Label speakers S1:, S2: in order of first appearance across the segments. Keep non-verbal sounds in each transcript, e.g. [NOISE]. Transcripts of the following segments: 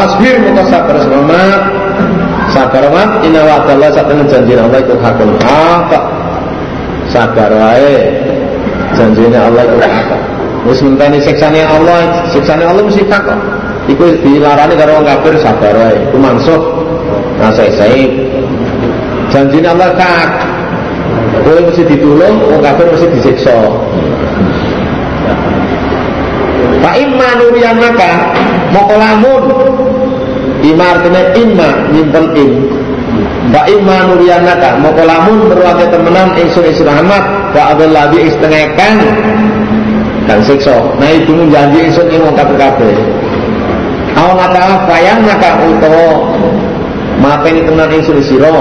S1: Wasbir muka sabar semangat Sabar mat Inna wa'adallah saat janji Allah itu hakun hak Sabar wae Janjinya Allah itu hak Wis menteni siksane Allah, siksane Allah mesti hak kok. Iku dilarani karo wong kafir sabar wae. Iku mansuh. Nah, saya Janjinya Allah hak. Kowe mesti ditulung, wong kafir mesti disiksa. Pak imma nurian maka moko lamun Ima artinya imma nyimpen im. Pak imma nurian maka moko lamun berwakil temenan ingsun isi rahmat Pak abel labi istengekan dan siksa. Nah itu janji ingsun ing wong kabeh-kabeh. Awan ta'ala fayang maka utawa mateni tenan ingsun sira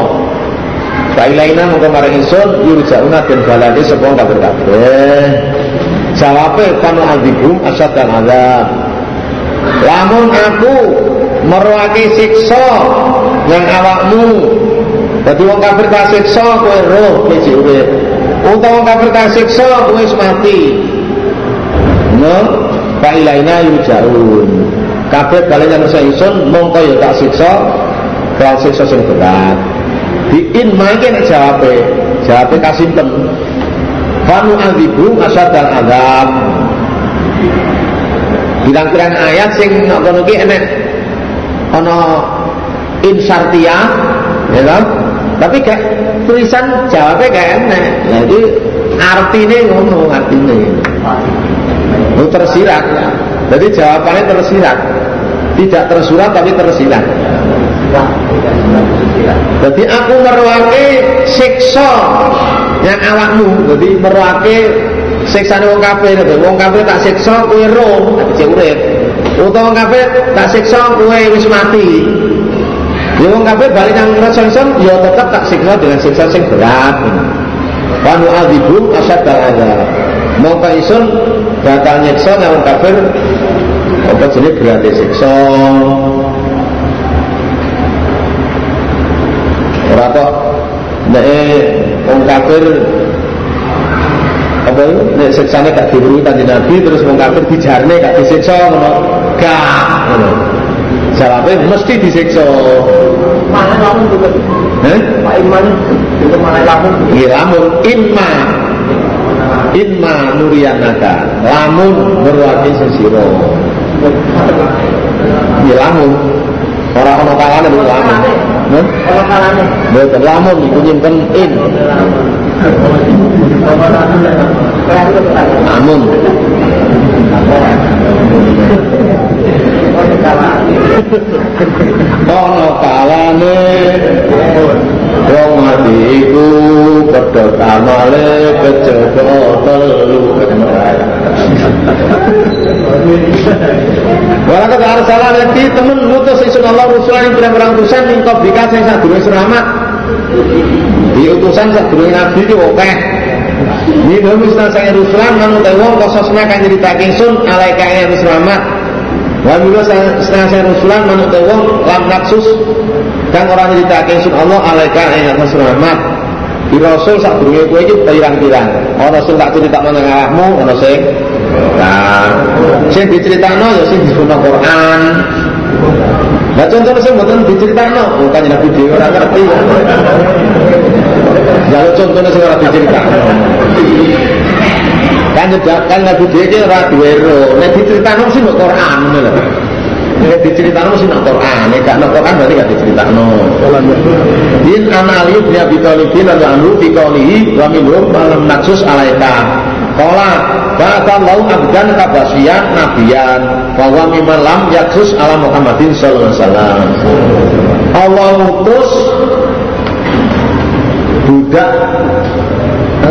S1: Failaina muka maring ingsun yurja'una den balade sapa kabeh-kabeh. Jawabe kanu azibum asad dan azab. Lamun aku meruaki siksa yang awakmu. Jadi wong kafir tak siksa kowe roh iki urip. Utawa wong kafir tak siksa kowe wis mati. No Failaina yurja'un. Kabeh balik yang isun mongko ya tak siksa Kalau siksa sing berat. Diin makin jawabnya Jawabnya kasimpen Fanu azibu dan azab. Bilang-bilang ayat sing ngono ki enek ana insartia ya kan? Tapi kayak tulisan jawabnya kayak enek. Jadi artinya ngono artinya. Oh, tersirat. Jadi jawabannya tersirat. Tidak tersurat tapi tersirat. Jadi aku meruake siksa yang awakmu. Jadi meruake siksa wong kafir. Wong kafir tak siksa kowe roh, tak urip. Wong kafir tak siksa kowe wis mati. Ya kafir balik nang neraka ya tetap tak siksa dengan siksa sing berat. Wa nu'adzibum asyadal adzab. Mongko isun bakal nyiksa nang wong kafir apa jenis berat siksa. Ora kok nek wong kafir apa nek siksane gak diweruhi kanjeng Nabi terus wong kafir dijarne gak disiksa. Gak ngono. Jawabnya mesti disiksa.
S2: Mana lamun juga.
S1: Heh?
S2: Pak Iman itu mana lamun.
S1: Iya lamun inma inma nuriyanaka lamun berwakil sesiro Iya lamun orang ono kalane itu lamun Heh?
S2: Kalane.
S1: Mboten lamun iku nyimpen in lamun ono kalane wong mati iku pedhot amale kejaba telu Wala kata arsalah lagi temen ngutus isun Allah rusulan yang berang-berang utusan mingkau bika sing sadurunge selamat. Di utusan sadurunge nabi itu oke. Ini dulu misal saya rusulan manut wong kososna kan nyritake ingsun alaika yang selamat. Wa bila setengah saya rusulan manut wong lam naksus kang ora nyritake ingsun Allah alaika yang selamat. Di Rasul sak durunge kowe iki pirang-pirang. Ana sing tak critakno nang awakmu, ana sing Nah, sing diceritakno ya sing disebut Quran. Nah contohnya sing mboten diceritakno, bukan Nabi dhewe ora ngerti. Jaluk contohnya sing ora diceritakno. Kan kan Nabi dhewe iki ora duwe ro. Nek diceritakno sing mbok Quran ngono lho. Nek diceritakno sing nang Quran, nek gak nang Quran berarti gak diceritakno. Din anali bin Abi Thalib lan anu fi qaulihi wa malam naksus alaika. Kala Bahkan lau abdan kabasian nabiyan bahwa mimman lam yaksus ala Muhammadin sallallahu alaihi wasallam. Allah utus budak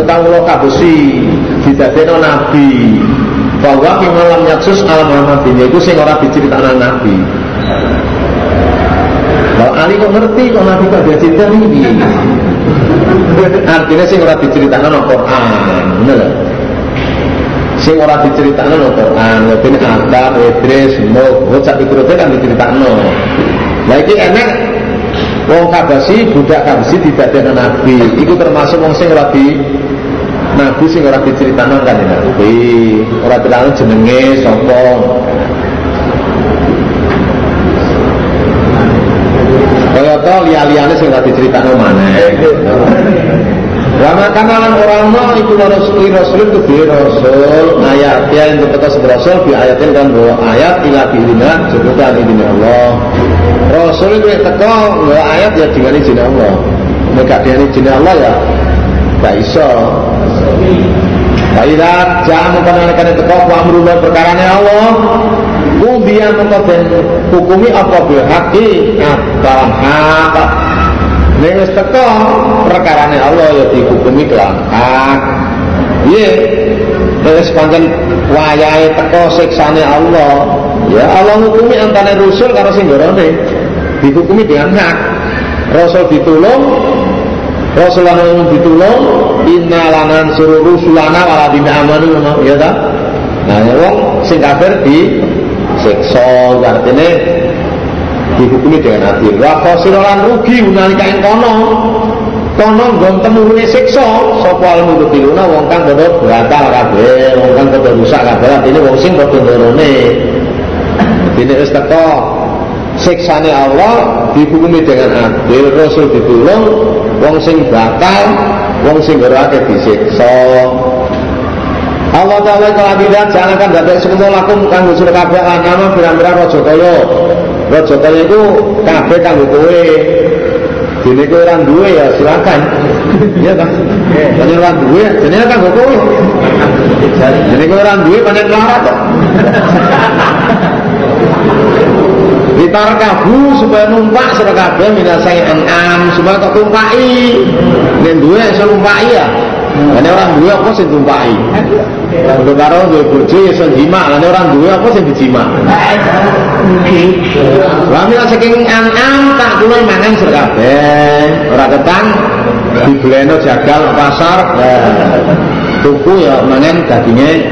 S1: tentang lo kabesi didadekno nabi. Bahwa mimman lam yaksus ala Muhammadin itu sing ora diceritakan nabi. Kalau Ali kok ngerti kok nabi kok dia cerita ini. Artinya sing ora diceritakan Al-Qur'an, bener sing ora diceritakno no Quran ben Adam Idris Nuh Hud sak piturute kan diceritakno nah iki enek wong kabasi budak kabasi didadekno nabi. Iku termasuk wong sing ora di nabi sing ora diceritakno kan nabi ora dilangsung jenenge sapa teko liya-liyane sing tadi critakno maneh. Wa makana lan ora ono iku rasul rasul itu bi rasul ayat ya yang teko sebuah rasul bi ayatin kan bahwa ayat ila biina sebutan ini Allah. Rasul itu teko bahwa ayat ya dengan izin Allah. Nek dengan izin Allah ya gak iso. Kairat jam kana teko amrullah perkarane Allah. Kudian mengkoden hukumi apa bil haqi Attalan hak. Wis teko perkarane Allah ya dihukumi kelan hak. Iya Wis pancen wayahe teko siksane Allah Ya Allah hukumi antara rusul karo sing gorone dihukumi dengan hak. Rasul ditulung Rasulullah ditulung Inna lanan suruh rusulana waladina amanu ya tak Nah, ya wong sing kafir di siksa artinya dihukumi dengan adil wa khosiran rugi unalika ing kono. Kono nggon temune siksa sapa al mudhiluna wong kang padha batal kabeh wong kang padha rusak kabeh artine wong sing padha ndorone dene wis teko siksane Allah dihukumi dengan adil rasul ditulung wong sing batal wong sing ora disiksa Allah Ta'ala kalau tidak jangan dapat semua lakum kanggo sira kabeh lan nama pirang-pirang raja kaya. Raja kaya iku kabeh kanggo kowe. Dene kowe ora duwe ya silakan. [LAUGHS] Iya kan? Dene ora duwe jenenge kanggo kowe. Dene kowe ora duwe pancen larat kok. [LAUGHS] Ditarkabu supaya numpak sira kabeh minasai an'am supaya kok tumpaki. Nek duwe iso numpaki ya. Ini orang dua apa sing tumpaki? Kalau karo duwe bojo ya sing jima, orang dua apa sing dijima? Wa mila saking an'am tak kula mangan sir kabeh. Ketang dibeleno jagal pasar. Tuku ya mangan daginge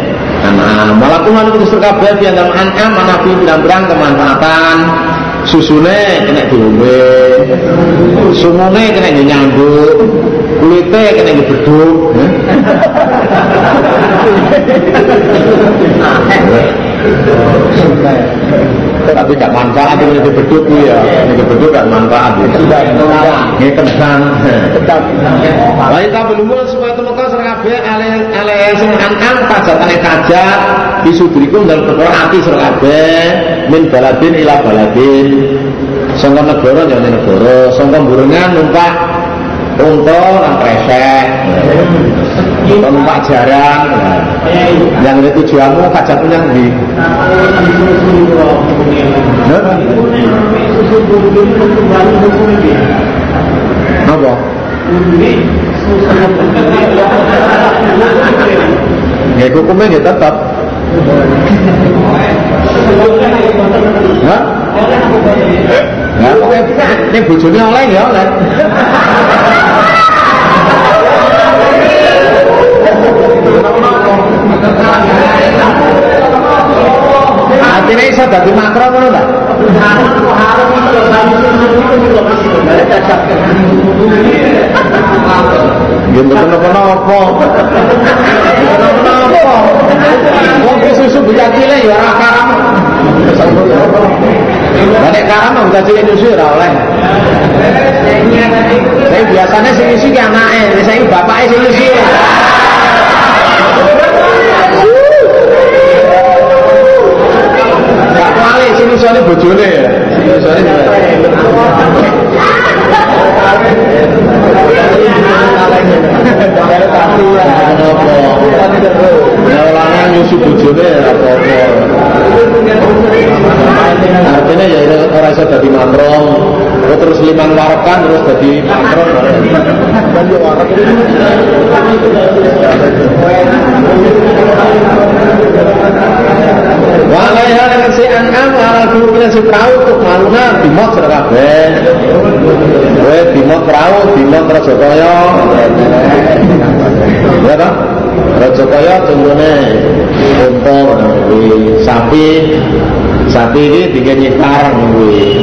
S1: an'am. Kula niku sir kabeh di dalam an'am manapi pirang-pirang kemanfaatan. susune kena diombe. Sumune kena nyambut. Kulite kena dibeduk tapi gak manfaat ini dibeduk ya ini dibeduk gak manfaat. Ini kesan lain tak belum supaya temukan serang kabeh ale sing an'am kajatane kajat disudrikum dalam perkara hati serang kabeh min baladin ila baladin. Sangka negara jangan negara. Sangka burengan numpak unta nang kresek. Numpak jarang. Yang itu tujuanmu kajat punya di apa? Ya hukumnya ya tetap. Ya, ini bojone oleh ya oleh. Artinya bisa dadi makro ngono ta? Nggih mboten napa-napa. Napa? Wong susu bocah cilik ya ora karam. Lah nek karam bocah cilik susu ora oleh. Saya biasanya sing isi ki anake, saya bapake sing isi. Gak kuali sing isone bojone ya. Sing nyusu bojone apa-apa. Artinya ya ora iso dadi matrong. Terus liman warakan terus dadi Walaiha dengan si an'am ala guru si perahu untuk maluna dimot kabeh. Kowe dimot perahu, dimot Raja Kaya. Ya ta? Raja Kaya contohnya unta sapi. Sapi ini tiga nyekar kuwi.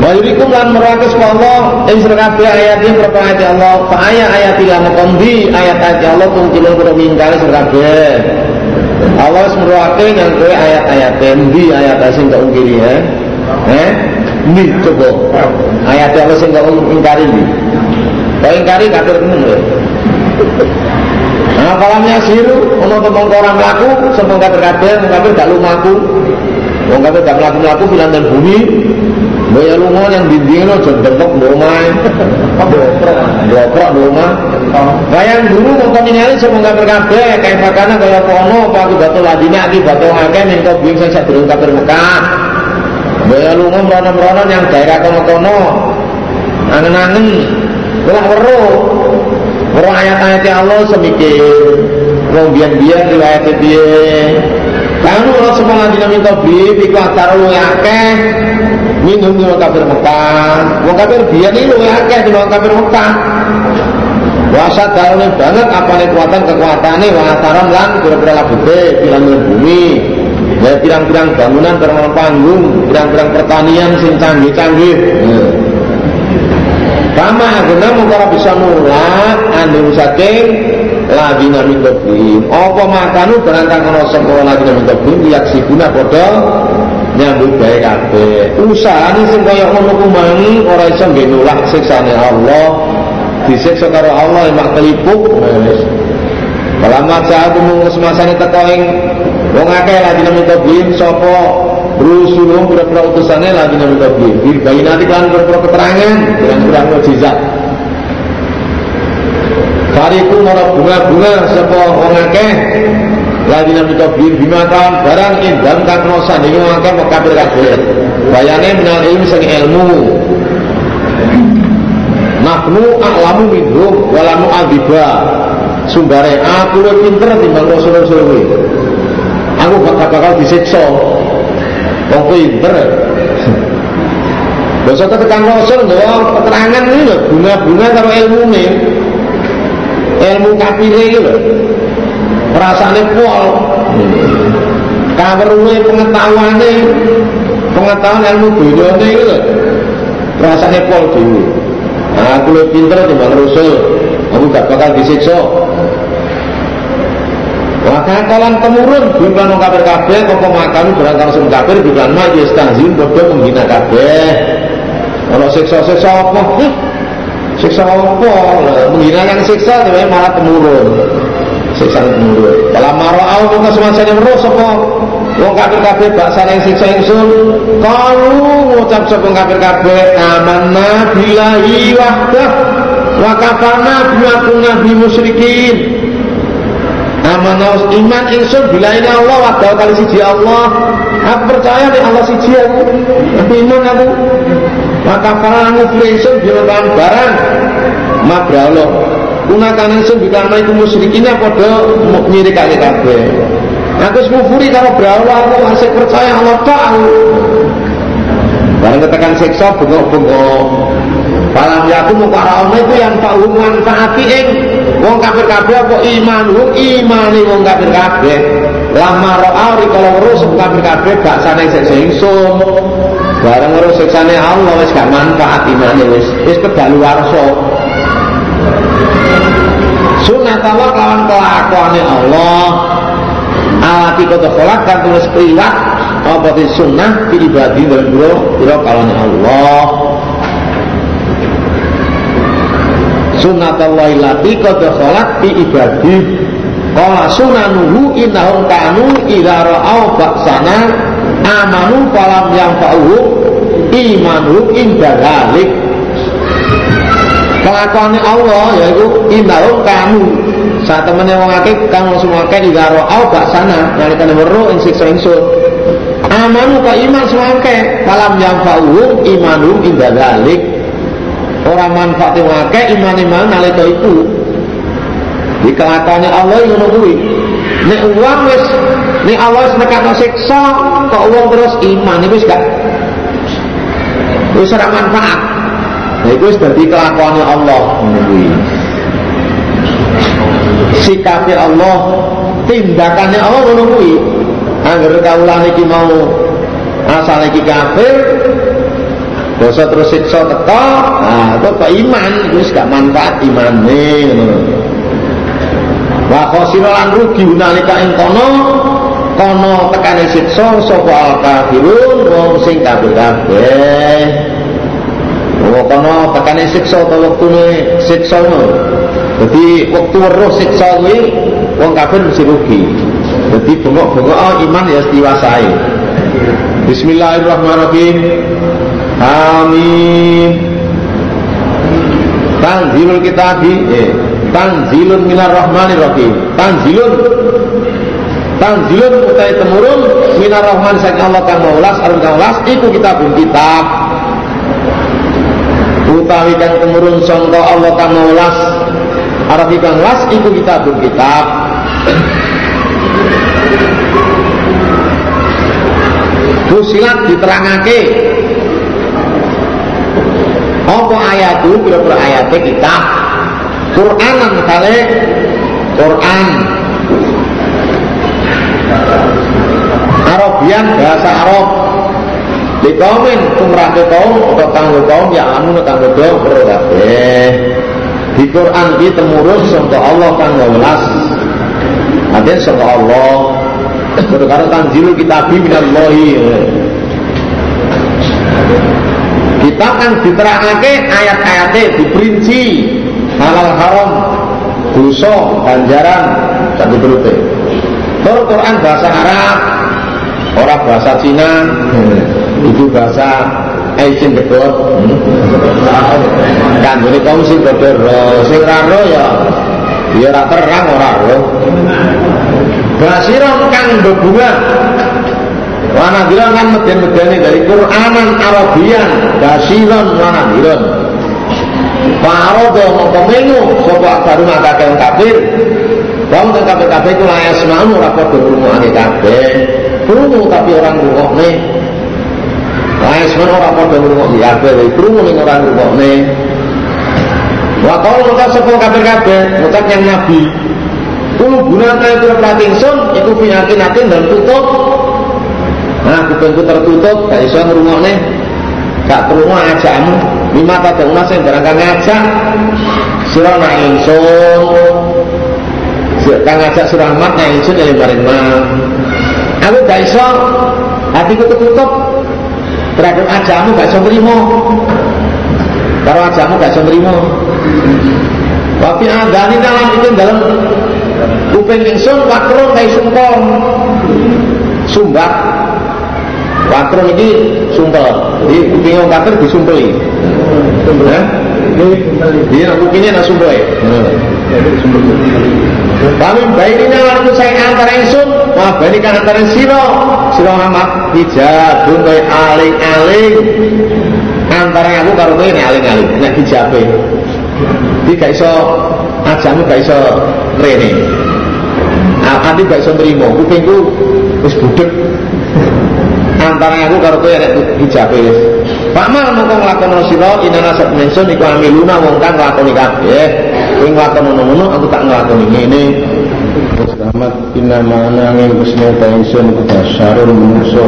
S1: Wa yurikum lan merawake Allah ing sira kabeh ayat iki ayat Allah. Fa ayat ayat ila mukondi ayat ayat Allah tungkilun kudu mingkari sira. Allah wis merawake yang kowe ayat-ayat endi ayat sing tak ungkiri ya. Eh? Nih coba. Ayat Allah sing kok ingkari iki. Kok ingkari kafir tenan lho. Nah, kalamnya siru, ono tembung orang melaku, sembung kafir kabeh, kafir gak lumaku. Wong kafir gak melaku-melaku bilang dan bumi, Boya lunga yang dinding lo jeng dempok rumah. Doprok rumah. Bayang dulu mongko ningali sing kafir kabeh kae fakana kaya kono apa akibatul ladina akibatul akeh ning kok bing sing sadurung kafir Mekah. Lunga mrono-mrono yang daerah kono-kono. Angen-angen lah weruh. Weruh ayat-ayat Allah semikir. Wong biyen-biyen riwayat piye? Kamu kalau semua lagi minta beli, iku antara lu akeh minum di kafir Mekah. Wong kafir biyen iki luwih akeh di kafir Mekah. Wasa dalane banget apa nih kekuatan kekuatane wong ataran lan kira-kira labute bilang bumi. Ya pirang-pirang bangunan bermalam panggung, pirang-pirang pertanian sing canggih-canggih. Kama guna mengkara bisa nulak anu saking lagi nabi kebim. Apa makanu berangkang ana sapa lagi nabi kebim lihat sibuna padha nyambut gawe kabeh. Usahane sing kaya ngono ku mang ora iso nggih nolak siksane Allah. Disiksa karo Allah mak kelipuk wis. Kalamat saat mung semasane teko ing wong akeh lagi nang tabim sapa rusulum pira-pira utusane lagi nang tabim. Bil nanti kan pira keterangan dengan pira mukjizat. Fariku mara bunga-bunga sapa wong akeh? Lagi nabi kabir bimakan barang indam kang nosan ngangkat mau kafir kabir bayangnya menal ilmu sing ilmu. Nahnu a'lamu minhum walamu adiba. Sumbare aku lebih pinter timbang rasul-rasul kuwi aku bakal bakal disiksa. Wong pinter. Basa tekan rasul lho keterangan ini lho bunga-bunga karo ilmu nih ilmu kafir iki lho rasane pol kaweruhe pengetahuane pengetahuan ilmu dunyane iki lho rasane pol dhewe. Nah, aku lebih pinter timbang rasul. Aku gak bakal disiksa. Maka kalan temurun Bimlan kafir kabeh Koko makan berangkang sum kafir Bimlan ma yastazim Bodoh menghina kabeh. Kalau siksa-siksa apa Siksa apa Menghina yang siksa Tapi malah temurun siksa temurun. Kalau marau maka semasanya meruh sapa wong kafir kabeh baksane siksa ingsun. Kalu ngucap sapa kafir kabeh amanna billahi wahdah wa kafana kunna bi musyrikin. Amanah iman ingsun billahi Allah wahdah kali siji Allah. Aku percaya nih Allah siji. Aku iman aku. Maka para ngufri ingsun bima barang. Mabra Allah Gunakan ingsun bikana iku musyrikine padha nyirikake kabeh. Aku ngufuri karo brawa aku masih percaya Allah tok aku. Barang ketekan siksa bengok-bengok. Palam yaku mau para ono itu yang tak manfaati ing wong kafir kabeh apa iman wong imane wong kafir kabeh. Lama ro'ari kalau ngurus kafir kabeh baksane siksa ingsun. Barang ngurus siksane Allah wis gak manfaat imane wis wis kedaluwarsa. Sunat Allah lawan kelakuannya Allah. Alati kota kolak kan tulis priwat apa di sunnah di ibadi dan bro bro kalonnya Allah. Sunat Allah ilati kota kolak di ibadi. Kala sunanuhu innahum kanu idha baksana amanu falam yang fa'uhu imanu indah dalik kelakuannya Allah yaitu indahum kamu. Saat temennya wong akeh kamu semua akeh di garo au gak sana nalika weruh ing siksa ingsun amanu ka iman semua akeh falam yang fa'uhum imanum inda dalik orang manfaat wong akeh iman iman nalika itu di kelakuannya Allah yang kuwi nek uang wis nek Allah wis nekakno siksa kok uang terus iman wis gak wis ora manfaat Nah seperti kelakuannya Allah. Sikapnya Allah, tindakannya Allah menunggui. Agar kaulah niki mau asal niki kafir, dosa terus siksa nah itu ke iman, itu gak manfaat iman nih. Wa khosira lan rugi unalika ing kono kono tekane siksa sapa al kafirun wong sing kafir kabeh wong kono tekane siksa ta wektune siksa Jadi waktu weruh siksa kuwi wong kafir mesti rugi. Jadi bengok-bengok oh, iman ya diwasai. Bismillahirrahmanirrahim. Amin. Tanzilul kitabi eh tanzilun minar rahmanir rahim. Tanzilun. Tanzilun utai temurun minar rahman. Saking Allah kang maulas arum kang ulas iku kitabun kitab. Utawi kang temurun sangka Allah kang maulas Arabi kang las iku kitabun kitab. Fusilat diterangake. Apa ayat itu? Kira-kira ayatnya kitab Quranan kali Quran. Arabian bahasa Arab. Di kaumin kumrah ke kaum atau tanggung kaum ya anu tanggung kaum perlu di Quran ini temurun sangka Allah kang welas. Artinya sangka Allah. Karena tanzilu kitabi minallahi. Kita kan diterangake ayat-ayatnya diperinci halal haram dosa ganjaran satu berute Kalau Quran bahasa Arab orang bahasa Cina itu bahasa Aisin gedot Kanggone kaum sing padha ro, sing ora ro ya ya ora terang ora ro. Basiron kang bebunga Wana bilang kan meden-medeni dari Quranan Arabian Basiron wana bilang Parodo mongko mengu sapa baru ngakake wong kafir. Wong kang kafir-kafir iku layak semanu ora padha krungu kabeh. Krungu tapi orang ngrungokne. Lain semua orang pada ngurungok di akhir Dari kerungu nih orang ngurungok nih Wa kalau kita sepuluh kabir-kabir Ngucap yang nabi. Kulu guna kaya kira perhatiin sun Iku pinyakin-yakin dan tutup. Nah kupingku tertutup Gak iso nih Gak kerungu ajakmu Lima tata unas yang barangkali ngajak Sirah na insun. Kang ngajak surah mat na insun yang maring Aku gak iso Hatiku tertutup terhadap ajamu gak bisa terima kalau ajamu gak bisa terima wafi adani dalam itu dalam kuping ingsun wakron kayak sumpel sumbat wakron ini sumpel jadi kuping yang kafir disumpeli ya Iya, kupingnya nak sumpel Kami baiknya lalu saya antara ingsun Wah balikan antara siro. Siro Muhammad hijabun kaya aling-aling. Antara aku karo kowe ini aling-aling Nek hijabe Jadi gak iso ajamu gak iso rene. Nanti gak iso nerima Kupingku wis budek. Antara aku karo kowe nek hijabe Pak Mal mongko nglakoni sira inana sak mensun iku amiluna wong kang nglakoni kabeh. Kowe nglakoni ngono aku tak nglakoni ngene. Selamat inama nanging kusne pensun iku basarun manusa.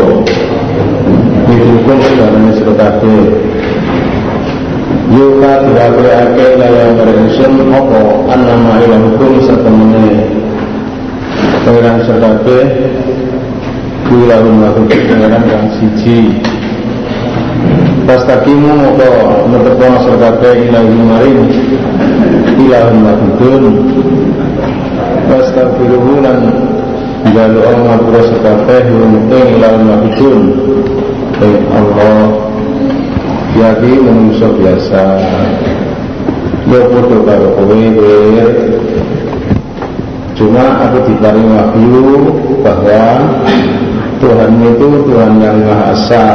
S1: Dihukun sekarang sira kabeh. Yuka dirawe ake laya merensun apa anama ilang hukum setemene Pengiran serkabe Kula rumah hukum pengiran yang siji Pastakimu moko netepo serkate ilahi maring. Ilahun makudun Pastakiruhu lan Jalu Allah ngapura serkate Hurumuting ilahun makudun Baik Allah. Yaki manusia biasa. Ya foto karo kowe Cuma aku diparing wahyu bahwa Tuhan itu Tuhan yang Maha Esa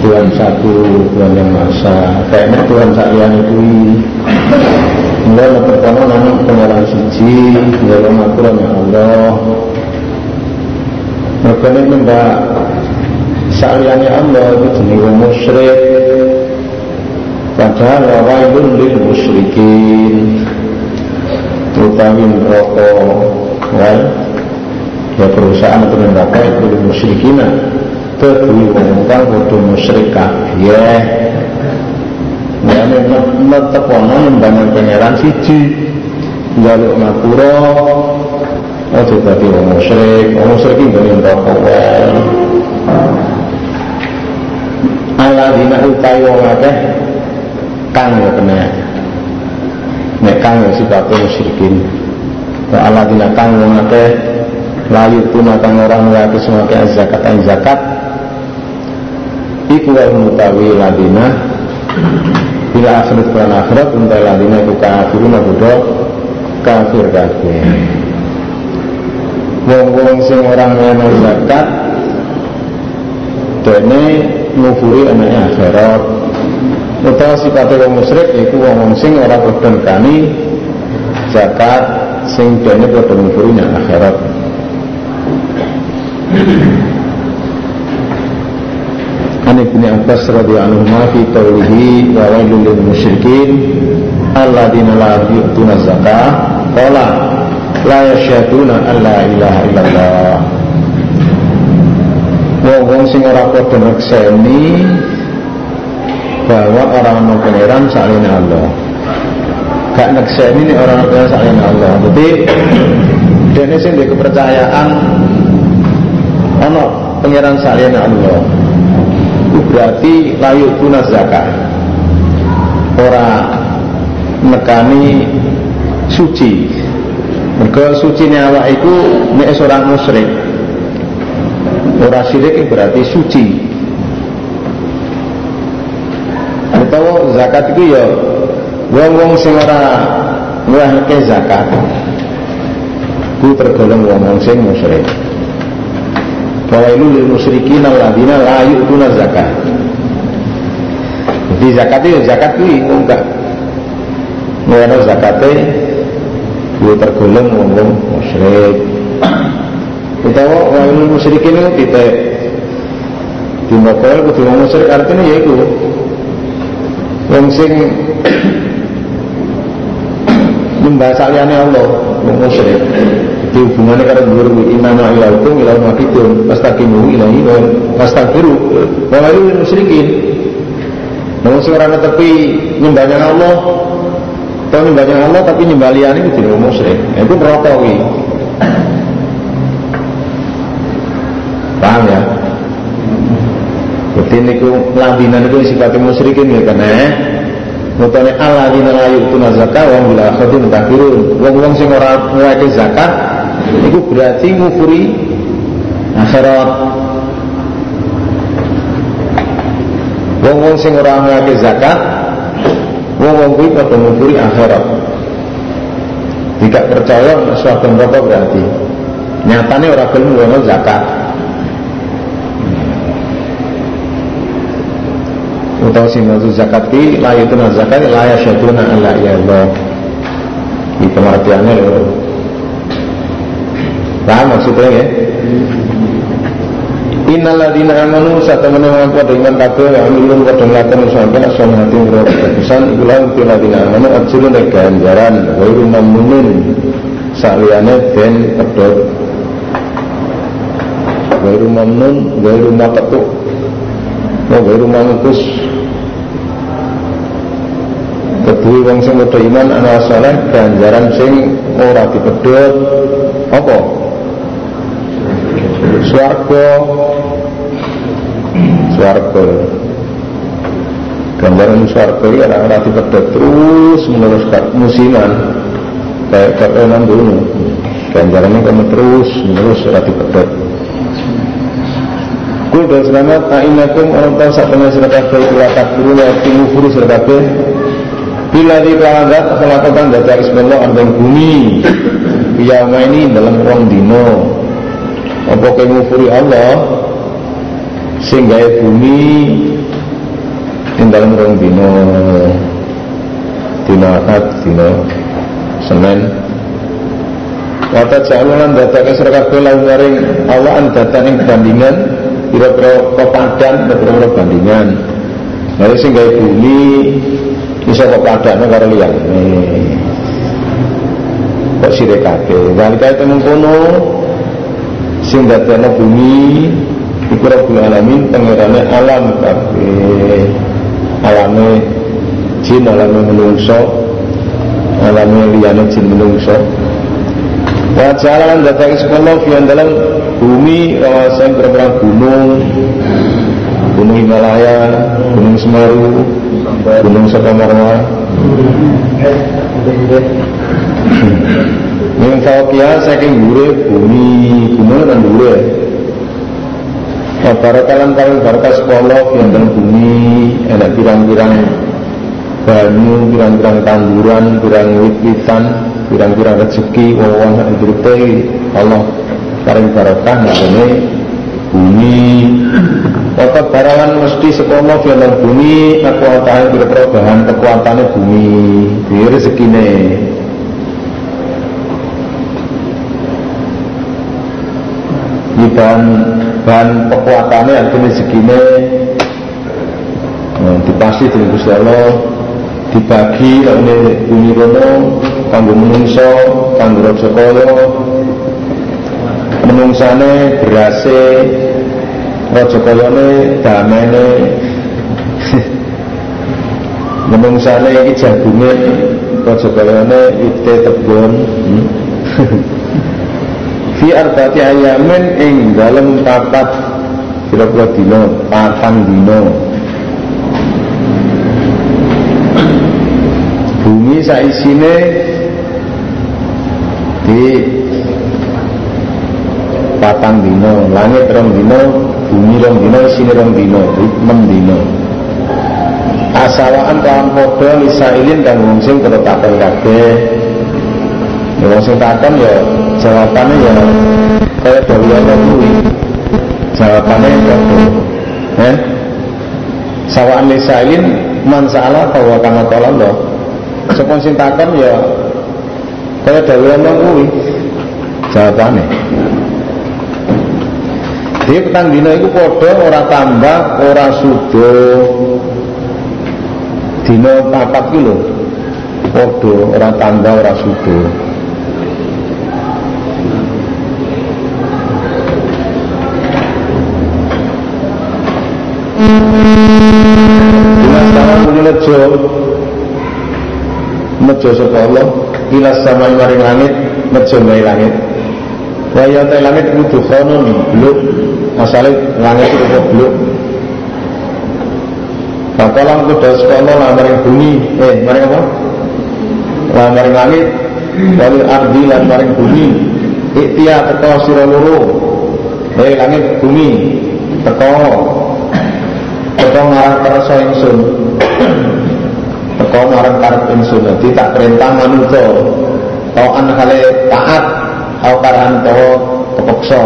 S1: Tuhan satu, Tuhan yang Maha Kayaknya Tuhan saklian itu Mulai pertama nama pengenalan siji, dalam aturan ya Allah. Makanya mbak sakliannya Allah itu jenis musyrik. Padahal wawailun lil musyrikin Utawi rokok Wal Ya perusahaan atau neraka itu musyrikin kedui wong kang padha musyrik kabeh Mulane netepono nyembah pangeran siji njaluk ngapura Ojo dadi wong musyrik, wong musyrik iki ngene neraka wae. Aladina utawi wong akeh kang ya kena. Nek kang ya sifate musyrikin. Wa aladina kang wong akeh layu tuna kang orang ngake semake zakat zakat iku wa mutawi ladina. Bila akhirat kan akhirat unta ladina iku kafirun bodho kafir kabeh. Wong-wong sing orang ngono zakat dene ngufuri anake akhirat. Utawa sifate wong musyrik iku wong sing ora padha kani zakat sing dene padha ngufuri nang akhirat An Ibnu Abbas radhiyallahu anhu fi qawlihi wa wailul lil musyrikin alladzina la yu'tuna zakah qala la yasyaduna an la ilaha illallah wong sing ora padha ngekseni bahwa orang ana pangeran salene Allah. Gak nekseni nek orang ana salene Allah. Jadi dene sing kepercayaan ana pangeran salene Allah berarti layu tunas zakat. Ora nekani suci. Mereka suci ini awak itu nek seorang musyrik. Ora syirik berarti suci. Atau zakat itu ya wong-wong sing ora ngurangke zakat. Ku tergolong wong-wong sing musyrik Fawailu lil musyrikin alladzina la yu'tuna zakat. Jadi zakat itu zakat itu enggak ngono zakate itu tergolong wong musyrik. Utawa wailu musyrikin itu kita di mokol kudu wong musyrik artinya ya itu wong sing [COUGHS] nyembah saliyane Allah wong musyrik di hubungannya karena guru inama ilaukum ilau makidun pastakimu ilahi wa pastakiru wa lalu musyrikin. Namun seorang tapi nyembahnya Allah atau nyembahnya Allah tapi nyembah lian itu tidak musyrik. Itu merokok paham ya? Jadi ini ladinan itu sifatnya musyrikin ya karena Mutane Allah dina layu tuna zakat wong bila akhirin kafirun. Wong-wong sing ora ngeweke zakat itu berarti ngufuri akhirat. Wong-wong sing ora ngeweke zakat wong-wong kuwi padha ngufuri akhirat. Tidak percaya suatu neraka berarti nyatane ora gelem ngono zakat. utawa sing nutu zakat ki la yutuna zakat la yasyaduna alla ya Allah di pengertiannya paham maksudnya ya? Innal ladina amanu satamana wa pada iman kabeh wa amilun padha nglakonan sampeyan salihati ngro kepisan iku lan ladina amanu ajrun ganjaran wa iru mamunun saliyane den pedhot wa iru mamun wa iru maqtu wa iru mangkus kedua wong sing iman ana saleh ganjaran sing ora dipedhot. Apa swarga swarga gambaran swarga ini orang ora dipedhot terus menerus musiman. Kayak kepenan dulu ganjarannya kamu terus menerus ora dipedhot Kul dan selamat Ainakum orang tahu saat dengan sedekah baik Lakat guru wa timu furu sedekah Bila di kelagat melakukan data ismallah ardang bumi. Biyama ini dalam ruang dino Apa kemufuri Allah Sehingga bumi Di dalam ruang dino akad, dino Senin Wata jalulan data keseraka bela waring Allah an data ini bandingan Kira-kira kepadan, kira-kira bandingan. Lalu sehingga bumi bisa kok padane karo liyane. Kok sire kabeh? Walika itu mengkono sing dadekno bumi iku Rabbul Alamin pangerane alam kabeh. Alame jin alame menungso alame liyane jin menungso. Wa jalan datang sekolah yang dalam bumi kawasan berapa gunung Gunung Himalaya, Gunung Semeru, Gunung Sakamarwa. [LAUGHS] Yang fauqiyah saking gure bumi gunung dan gure. Nah, barakalan paling barakah sekolah yang dalam bumi ada pirang-pirang banyu, pirang-pirang tanduran, pirang wit-witan, pirang-pirang rezeki, wong-wong sak Allah paling barokah namanya bumi. Waktu barawan mesti sekolah dalam bumi, kekuatan kira-kira bahan kekuatannya bumi, di rezekine. Bahan bahan kekuatannya artinya segini nah, dipasti dengan Gusti Allah dibagi lalu bumi kono kanggo menungso kanggo raja kaya. Menungsane berase raja kayane damene. [LAUGHS] Menungsane iki jagunge raja kayane wite. [LAUGHS] fi arba'ati ayamin ing dalem papat. Kira-kira dina patang dina. Bumi saisine di patang dino langit rong dino bumi rong dino isine rong dino enam dino asawaan kawan podo lisailin dan wong sing takon kabeh ya wong sing takon ya jawabannya ya kaya dawuh Allah kuwi jawabannya ya eh sawaan lisailin man salah bahwa kama tolong loh Sepon sing takon ya kaya dawuh Allah kuwi jawabane. Jadi petang dina iku padha ora tambah, ora sudo. Dina papat ki lho. Padha ora tambah, ora sudo. Dina sama muni lejo mejo sapa Allah? Ila samai maring langit mejo maring langit. Wa ya ta langit kudu khono bluk. Asale langit itu bluk. Bakalan kuda sekolah lah maring bumi. Eh maring apa? Lah maring langit. Walil ardi lan maring bumi. Iktia teko sira loro. Eh langit bumi. Teko Teko ngarang kerasa ingsun. Teko marang karep ingsun. Dadi tak perintah manungsa. Tauan kale taat. Au karan tawa kepeksa.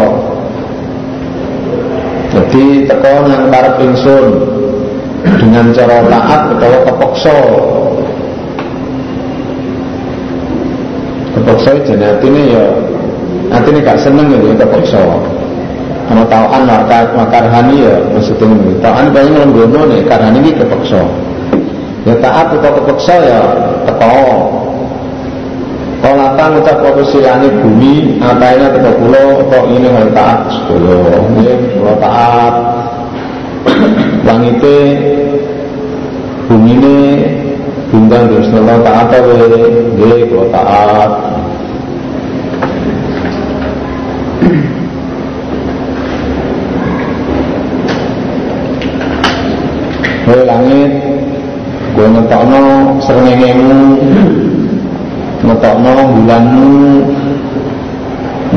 S1: Jadi teko nang karep ingsun. Dengan cara taat utawa kepeksa. Kepeksa jadi artinya ya artinya gak seneng ya kepeksa ana tauan makarhani ya maksudnya tauan banyak lenggono nih karhani ini kepeksa. Ya taat atau kepeksa ya teko. Kolatan ucap posisi langit bumi apa ini teko pulau atau ini harus taat sepuluh. Ini pulau taat. Langite bumi ini bintang nolong taat atau ini pulau taat Hei langit gue ngetokno srengengemu ngetokno bulanmu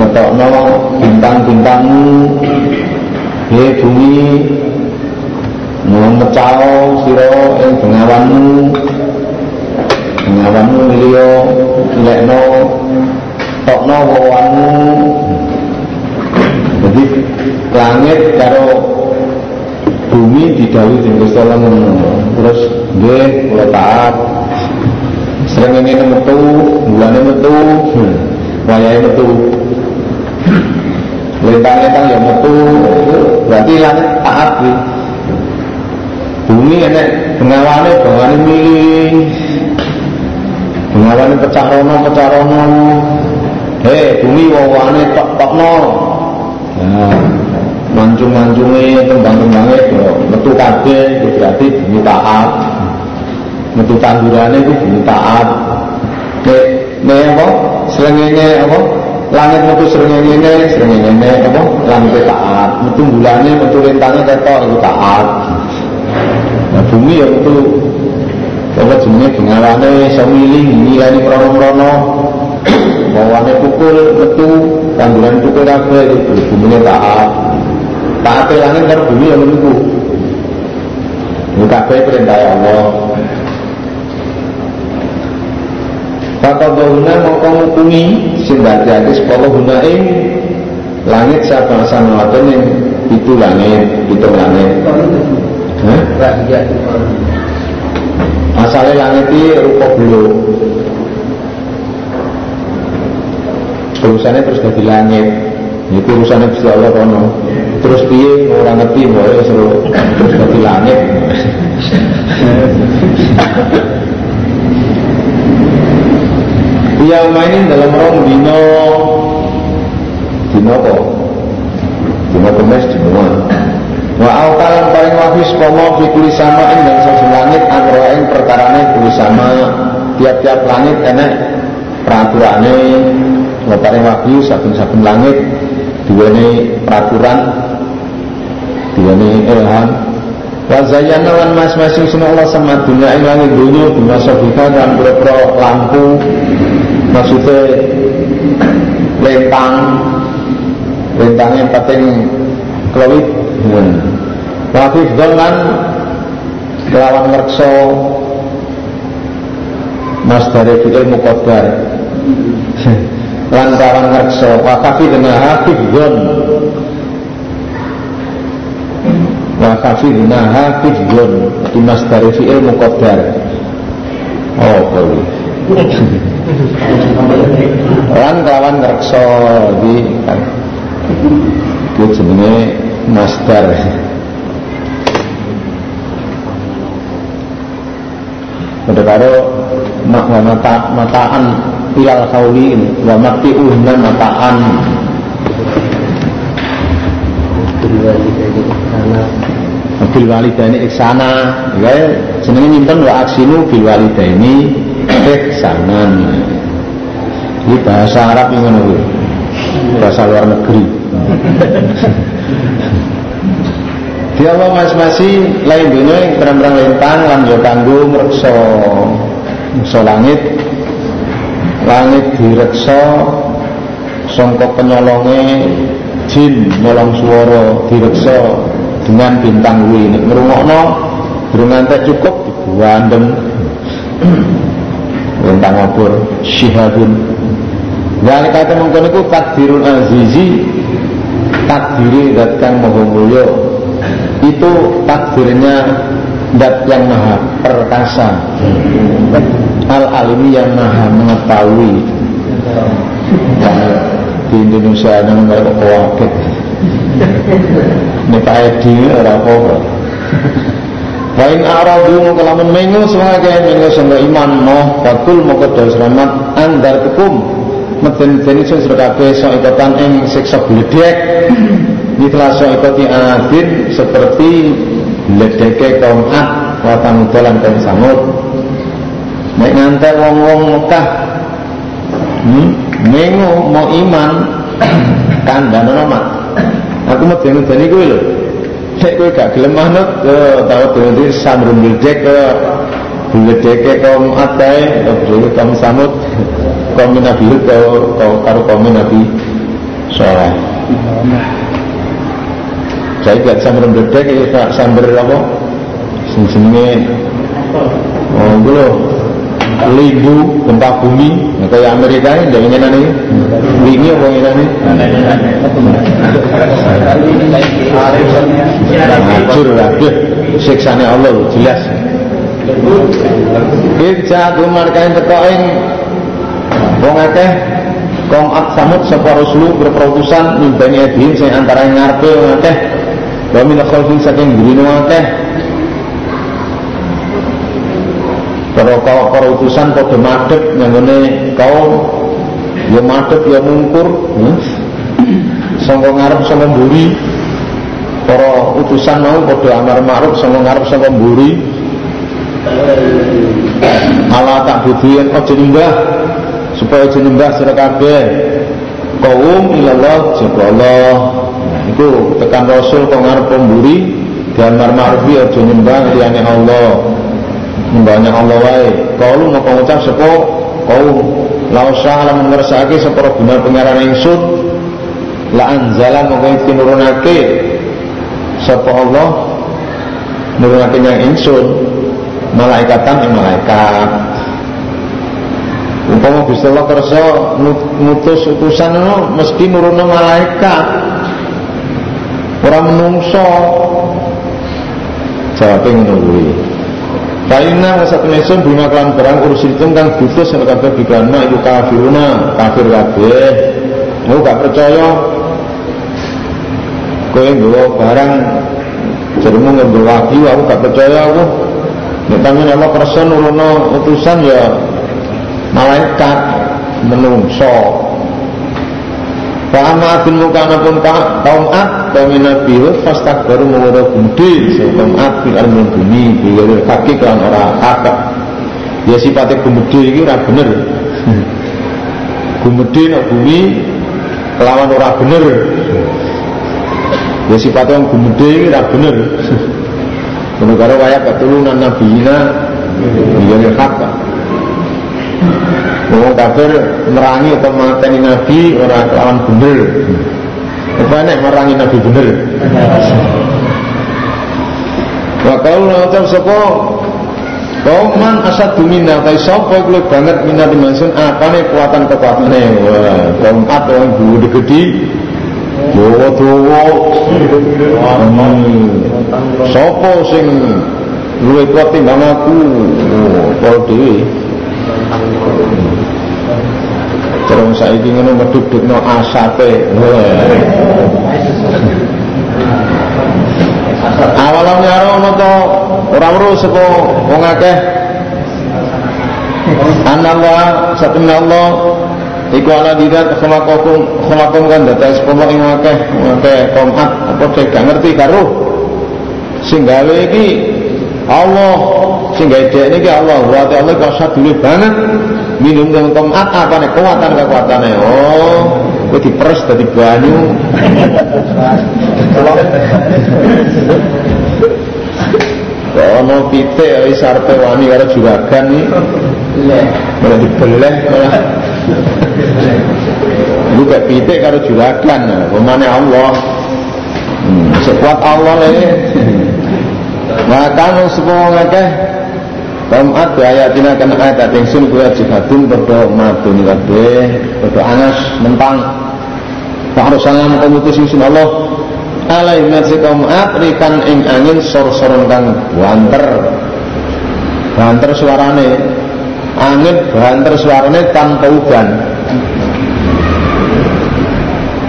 S1: ngetokno bintang-bintangmu he bumi mecao siro yang bengawanmu bengawanmu liyo lekno tokno wawanmu jadi langit karo bumi didhawuhi dening Gusti Allah terus nggih kula taat. Srengenge metu bulane metu. Wayahe metu. Lintang-lintang ya metu. Berarti langit taat bumi enek bengawane bengawane milih bengawane pecah rono pecah rono. Hei bumi wawane tok-tokno. Nah mancung-mancunge tembang-tembange metu kabeh berarti bumi taat. Metu tandurane itu bumi taat. Nek nek apa? Selengenge apa? Langit metu srengenge srengenge apa? Langit taat. Metu bulane metu lintangnya ketok itu taat. Nah bumi ya metu. Apa jenenge bengawane? Iso miling ngilani krono-krono. Bawane pukul metu tanduran pukul kabeh itu bumi taat taat langit karo bumi ya niku ini kabeh perintah Allah Fakadahuna mongko ngukumi sing dadi sepuluh guna ing langit siapa samawatun yang itu langit, itu langit. Asalnya langit ini rupa bulu. Urusannya terus jadi langit. Ini urusannya bisa Allah kono. Terus piye? Orang ngerti boleh seru terus jadi langit. Iya mainin dalam rong dino. Dino apa? Dino kemes semua Wa autalan paling wafis komo fikuli sama ing dan satu langit Amroain perkarane kuli sama. Tiap-tiap langit enek Peraturane Wa paling wafis sabun-sabun langit Diwane peraturan Diwane ilham. Wa zayyana lan mas-masing semua Allah sama dunia ing langit dunia Bima sobika dan berpro lampu. Maksudnya lentang lentangnya penting kelawit hmm. Wafif kan kelawan ngerkso Mas dari fikir mukodar [LAUGHS] lan kelawan ngerkso wakafi dengan hafif don di mas dari fikir mukodar oh boleh Lan kelawan ngrekso di kan. Itu jenenge masdar. Pada karo mak mata mataan ilal kauli wa mati uhna mataan bil walidaini iksana. Ya jenenge nyimpen wa aksinu bil walidaini ihsanan. Ini bahasa Arab yang mana bahasa luar negeri. Di Allah masing-masing lain dunia yang berang-berang lintang lan yo kanggo ngrekso langit langit direkso sangka penyolonge jin nyolong suara direkso dengan bintang kuwi. Nek ngrungokno durung ngantek cukup dibuandem tentang [CLEARS THROAT] ngobor syihabun. Dan kata mengkono itu takdirul azizi takdiri dat kang maha mulya. Itu takdirnya dat yang maha perkasa al alimi yang maha mengetahui. Di Indonesia yang mereka kewakit. Ini Pak Edi orang apa? Wain aradu mengu sebagai mengu sangga iman moh bakul mau kedua selamat andar tukum meten jeni sing serkabe so ikotan ing siksa bledek Nitlah so ikoti adin seperti bledeke kaum ad watang dalan kaum samud Nek ngantek wong-wong Mekah hmm? mau iman [CLEARS THROAT] kandhane mat aku medeni-medeni kuwi lho Nek kowe gak gelem manut tau dadi samrun bledek ke bledeke kaum atai ke kaum samud kaum Nabi Hud karo kaum Nabi Saleh. Saya gak samrun bledek ya samber apa? Sing jenenge Oh, dulu Libu gempa bumi. Nah, kayak Amerika ini jangan nyenan ini. Apa nyenan ini? Hancur lah siksanya Allah jelas. Irja kumar kain tekoing Wong akeh ak samut sapa ruslu berperutusan Mimbani edhin sing antara ngarepe akeh. Wa min khalfin saking gurine akeh Para para utusan padha madhep nyanggone kaum ya madhep ya mungkur hmm? sangka ngarep sangka mburi. Para utusan mau padha amar ma'ruf sangka ngarep sangka mburi. Ala tak budian aja nyembah supaya aja nyembah sira kabeh. Kaum ilallah jaba Allah. Nah, itu tekan rasul kok ngarep pemburi dan marmarfi aja nyembah liyane Allah nyembahnya Allah wae. Kaulu mau ngucap sapa? Kaum lau salam ngersake sapa guna pengaran ingsun. La anzala mongko tinurunake sapa Allah. Nurunake yang ingsun. Malaikatan ing malaikat. Umpama Gusti Allah kersa ngutus utusan ngono mesti nurunno malaikat. Ora menungso. Jawabe ngono kuwi Kaina satu mesun bima kelan barang urusin itu kang butuh sing kabeh bikana iku kafiruna kafir kabeh. Mau gak percaya kowe nggawa barang jeremu nggawa wahyu aku gak percaya aku. Nek tangan Allah kersa utusan ya malaikat menungso Amma adun mukana pun kaum ad kami nabi Hud fastak baru mengurau so kaum ad fil armun bumi kaki kan orang kakak ya sifatnya gumede ini ora bener. [LAUGHS] Gumede nak bumi lawan ora bener. Ya sifatnya orang gumede ini ora bener. [LAUGHS] Menegara wayak ketulunan nabi ina biwiri kakak Wong kafir merangi atau mateni nabi orang lawan bener. Apa nek merangi nabi bener? Wa qaul ngucap sapa Kauman asad dumina kai sapa iku banget minat dimensun apane kekuatan kekuatane. Wah, kaum at wong gede-gede dawa-dawa. Sapa sing luwih kuat timbang aku? Oh, kok dhewe. Terus saiki ngono medhudhukno asape. Awalam nyaro ono to ora weruh sapa wong akeh. Anallah satuna Allah iku ala didat khalaqakum khalaqakum kan dados pomo ing akeh akeh komat apa gak ngerti karo sing gawe iki Allah sing gawe dek niki Allah wa Allah kok sadule banget minum dengan tomat apa nih kekuatan kekuatannya oh gue diperes dari banyu Ono pite wis sarpe wani karo juragan nih. Malah dibeleh malah. Lu kayak pite karo juragan, pemane Allah. Hmm, sekuat Allah le. Maka semua ngakeh Tamat bi ayatina kana yang sun kuwi jihadun padha madun kabeh, padha anas mentang. Fa arsalna mutus sun Allah alai nasi kaum rikan ing angin sor-soron kang banter. Banter suarane. Angin banter suarane tanpa udan.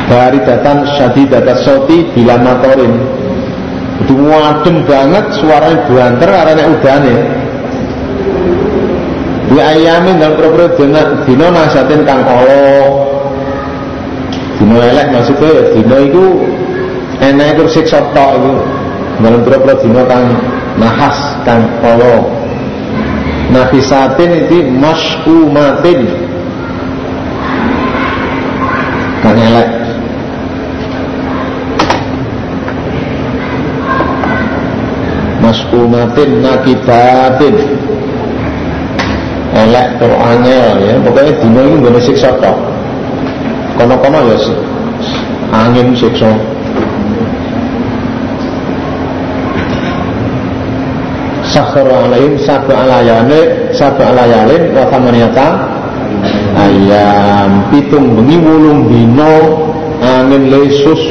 S1: Dari datang data soti bila matorin. Itu adem banget suaranya banter karena udane di ayamin dan pro-pro dina, dina nasatin kang kolo. Dina elek maksudnya ya dina itu enak itu siksa tok itu. Dalam pro-pro dina kang nahas kang kolo. Nafisatin itu mas'umatin kang elek. Mas'umatin nakibatin elek tur ya. Pokoknya dino ini gak siksa tok. Kono-kono ya angin siksa. Sakhar alaihim sabu alayane sabu alayalin wa thamaniyata ayam. Pitung bengi wulung dino angin lesus.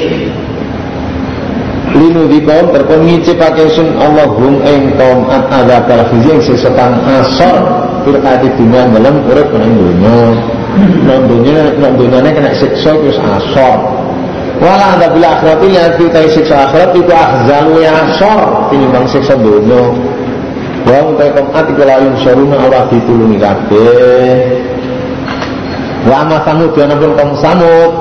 S1: Linu di kaum terpun ngicipake sun Allahum ing kaum at adab al khizi ing sesetan asor firqati dunia dalam urip nang dunya. Nang dunya nang dunyane kena siksa terus asor. Wala anda bila akhirat ini yang kita siksa akhirat itu ahzalu ya asor. Tinimbang siksa dunya. Wa utai komat iku layun syaruna ora ditulungi kabeh. Wa ma samud ya pun kaum samud.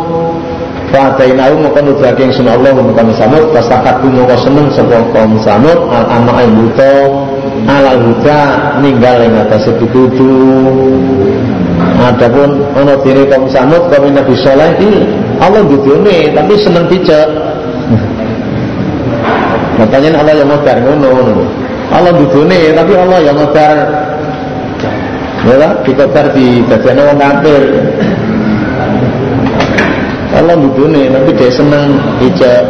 S1: Fatainahu maka nudrake yang sunah Allah maka samud. Pastakaku maka seneng sebuah kaum samud. Al-amma al-buto alal huda ninggal yang atas pituduh Adapun ono dene kaum Samud kaum Nabi Saleh iki Allah dudune tapi seneng picek. Makanya Allah yang ngodar ngono. Allah dudune tapi Allah yang ngodar ya dikotar di dadane wong kafir. Allah dudune tapi dia seneng picek.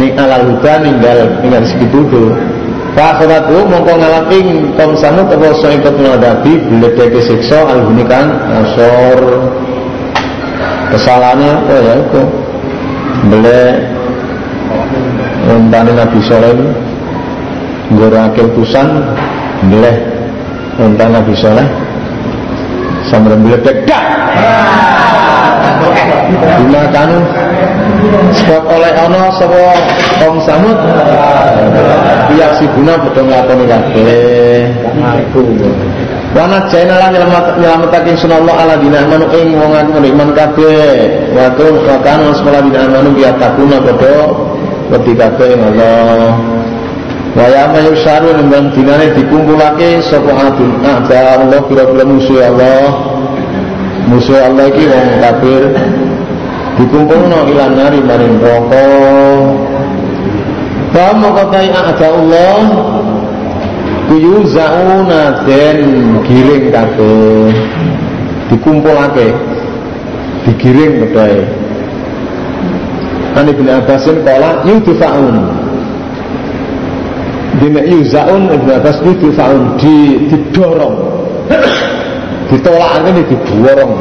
S1: Ning alal huda ninggal ninggal segitu Fakhratu mongko ngalaping kaum samud apa saikot ngadapi bledeke siksa alhunikan asor kesalahannya apa ya itu bele untane Nabi Soleh. Ngorake utusan bele untan Nabi Soleh. Sambil bledek dak dimakanu sebab oleh ono sapa kaum samud biar si guna padha nglakoni kabeh Wana jaina lan nyelametaken sunallah ala dina amanu ing wong aku iman kabeh. Wa tu kan sekolah dina amanu biar takuna padha wedi kabeh Allah. Wa ya ma yusaru nembang dinane dikumpulake sapa adun ada Allah pira-pira musuh Allah. Musuh Allah iki wong kafir. Dikumpulno ilan nari maring neraka. Fa maqatai ada Allah kuyu zauna den giring kabeh. Dikumpulake. Digiring bedhae Ani bin Abbasin kala yudfaun Dina yuzaun Ibn Abbas yudfaun di, didorong ditolak ini didorong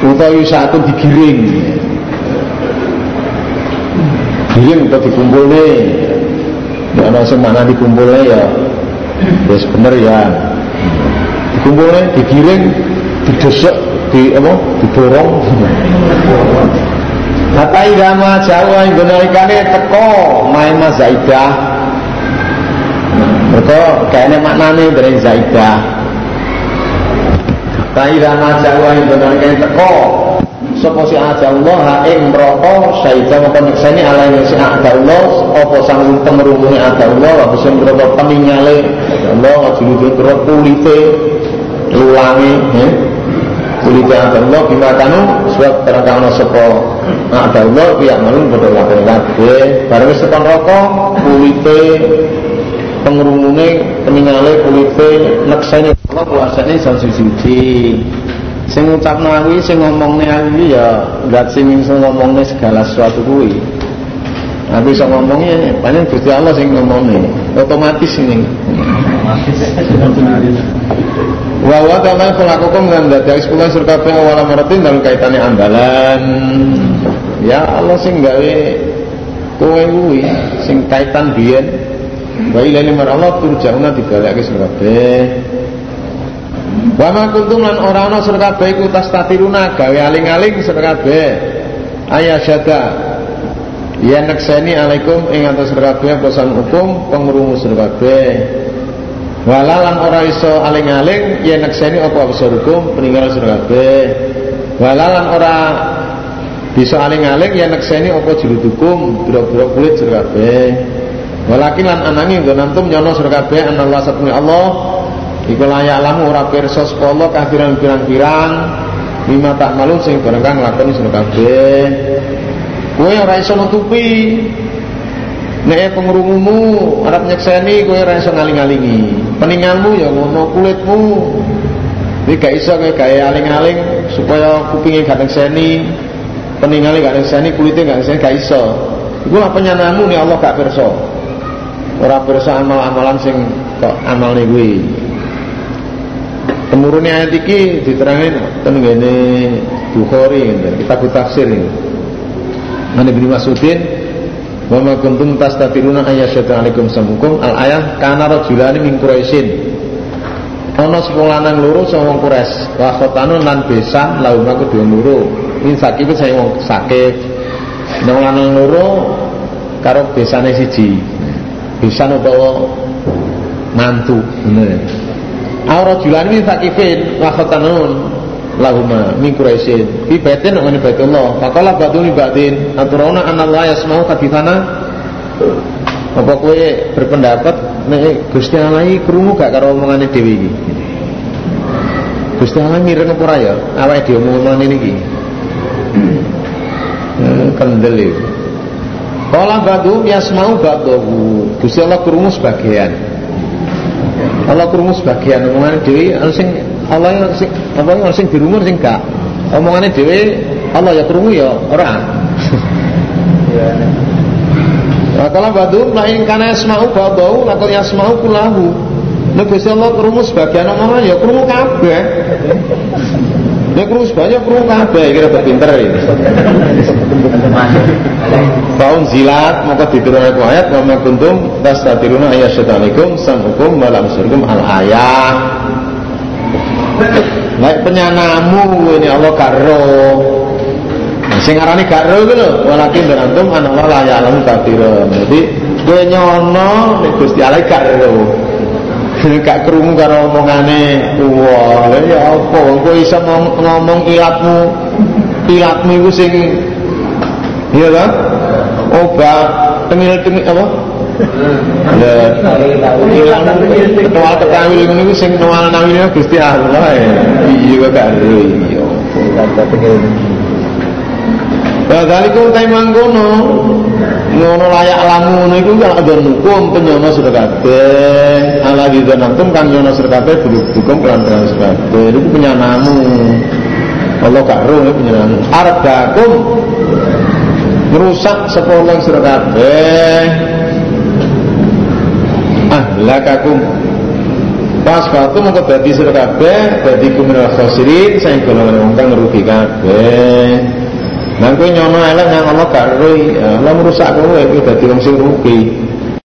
S1: utawa yusatun digiring. Giring atau dikumpulne. Ya sing mana dikumpulne ya. Wis bener ya. Dikumpulne digiring didesek di apa? Didorong Hatta irama jawa yang teko main mas Zaidah. Mereka kayaknya maknanya dari Zaidah Hatta irama jawa yang benalikane teko. Sopo si Allah ing meroko Saidah maupun nekseni ala yang si Allah Opo sang pengerumuni Allah Wa bisa meroko peningale Allah Wajulu dia kulite. Lulangi ya kulite Allah bima kanu sebab terangkana sapa ada Allah pihak malun padha lakon kabeh bareng sekon rokok kulite pengrumune peningale kulite neksene Allah kuasane iso suci sing ngucapno aku sing ngomongne aku ya enggak sing iso ngomongne segala sesuatu kuwi Aku bisa ngomongnya, paling Gusti Allah sing ngomongnya, otomatis ini. Wa wa ta'ala kelakukum dengan dadai sepuluh surga awal maratin dalam kaitannya ambalan. Ya Allah sing gawe kowe kuwi sing kaitan biyen. Wa ilani mar Allah turjauna dibalekake surga pe. Wa ma kuntum lan ora ana surga pe iku tastatiruna gawe aling-aling surga pe. Ayasyada Ya nakseni alaikum ing atas kabeh bosan hukum pengrungu kabeh. Walalan ora iso aling-aling ya nakseni apa bisa hukum peninggal kabeh. Walalan ora bisa aling-aling ya nakseni apa jilid hukum biro-biro kulit kabeh. Walakin lan anangi nggon antum nyono kabeh ana Allah satune Allah iku layak lamu ora pirsa sapa Allah kafiran pirang-pirang lima tak malu sing bareng kang lakoni kabeh. Kowe ora iso nutupi. Nek pengrungumu arep nyekseni kowe ora iso ngaling-alingi. Peningalmu ya ngono kulitmu. Iki gak iso kowe gawe aling-aling supaya kupinge gak nyekseni, peningale gak nyekseni, kulite gak nyekseni gak iso. Iku lah penyanamu nih Allah gak pirsa. Ora pirsa amal-amalan sing kok amalne kuwi. Temurune ayat iki diterangin ten ngene Bukhari kitab tafsir ini. An Ibnu Mas'udin wa ma kuntum tastatiruna ayyasyadu alaikum samukum al ayah kana rajulani min Quraisyin. Ana sepuluh lanang loro sing wong Quraisy wa khatanun lan besan laum aku loro ini sakit saya wong sakit. Nek lanang loro karo besane siji besan utawa mantu. Bener. Aura julani min sakifin wa khatanun lahuma min Quraisyin fi baitin wa min baitullah faqala ba'dun li ba'din aturuna anna Allah yasma'u hadithana apa kowe berpendapat nek Gusti Allah iki krungu gak karo omongane dhewe iki? Gusti Allah mireng apa ora ya? Awake dhewe ngomong ini iki. Hmm, [CLEARS THROAT] kendel iki. Kala badu yasmau badahu. Gusti Allah krungu sebagian. Allah krungu sebagian omongan dhewe sing Allah yang sing apa yang sing dirungu sing gak. Omongane dhewe Allah ya krungu ya ora. Nah, kalau badu lain karena yasmau badahu lakon yasmau kulahu. Nek Gusti Allah krungu sebagian omongan ya krungu kabeh. Nek krungu sebagian krungu kabeh kira pinter ini. Faun zilat maka diturunkan ayat wa ma kuntum tastatiruna ayat syaitan'ikum sam'ukum wa lamsurkum al ayat. Nek penyanamu ini Allah karo. Sing arani karo iku lho, walakin berantum ana Allah la ya'lamu katsira. Jadi kowe nyono nek Gusti Allah. Gak krungu karo omongane lha ya apa kowe iso ngomong ilatmu ilatmu iku sing Iya kan? Obat tengil-tengil apa? Lah, ilang ketua ketawi ini sing nual nawine Gusti Allah ya. Iya gak iya. Ya dari kau tay mangkono ngono layak lamu ngono iku kan ada hukum penyono sudah kabeh. Ala di nantum kan nyono sudah kabeh hukum kelan kelan sudah kabeh. Itu penyanamu Allah karo penyanamu ardakum merusak sekolah sira kabeh. Ahlakakum pas waktu mau dadi sira kabeh dadi kuminal khosirin saya golongan wong kang ngerugi kabeh Nang kowe nyono elek nang Allah gak Allah merusak kowe kowe dadi wong sing rugi.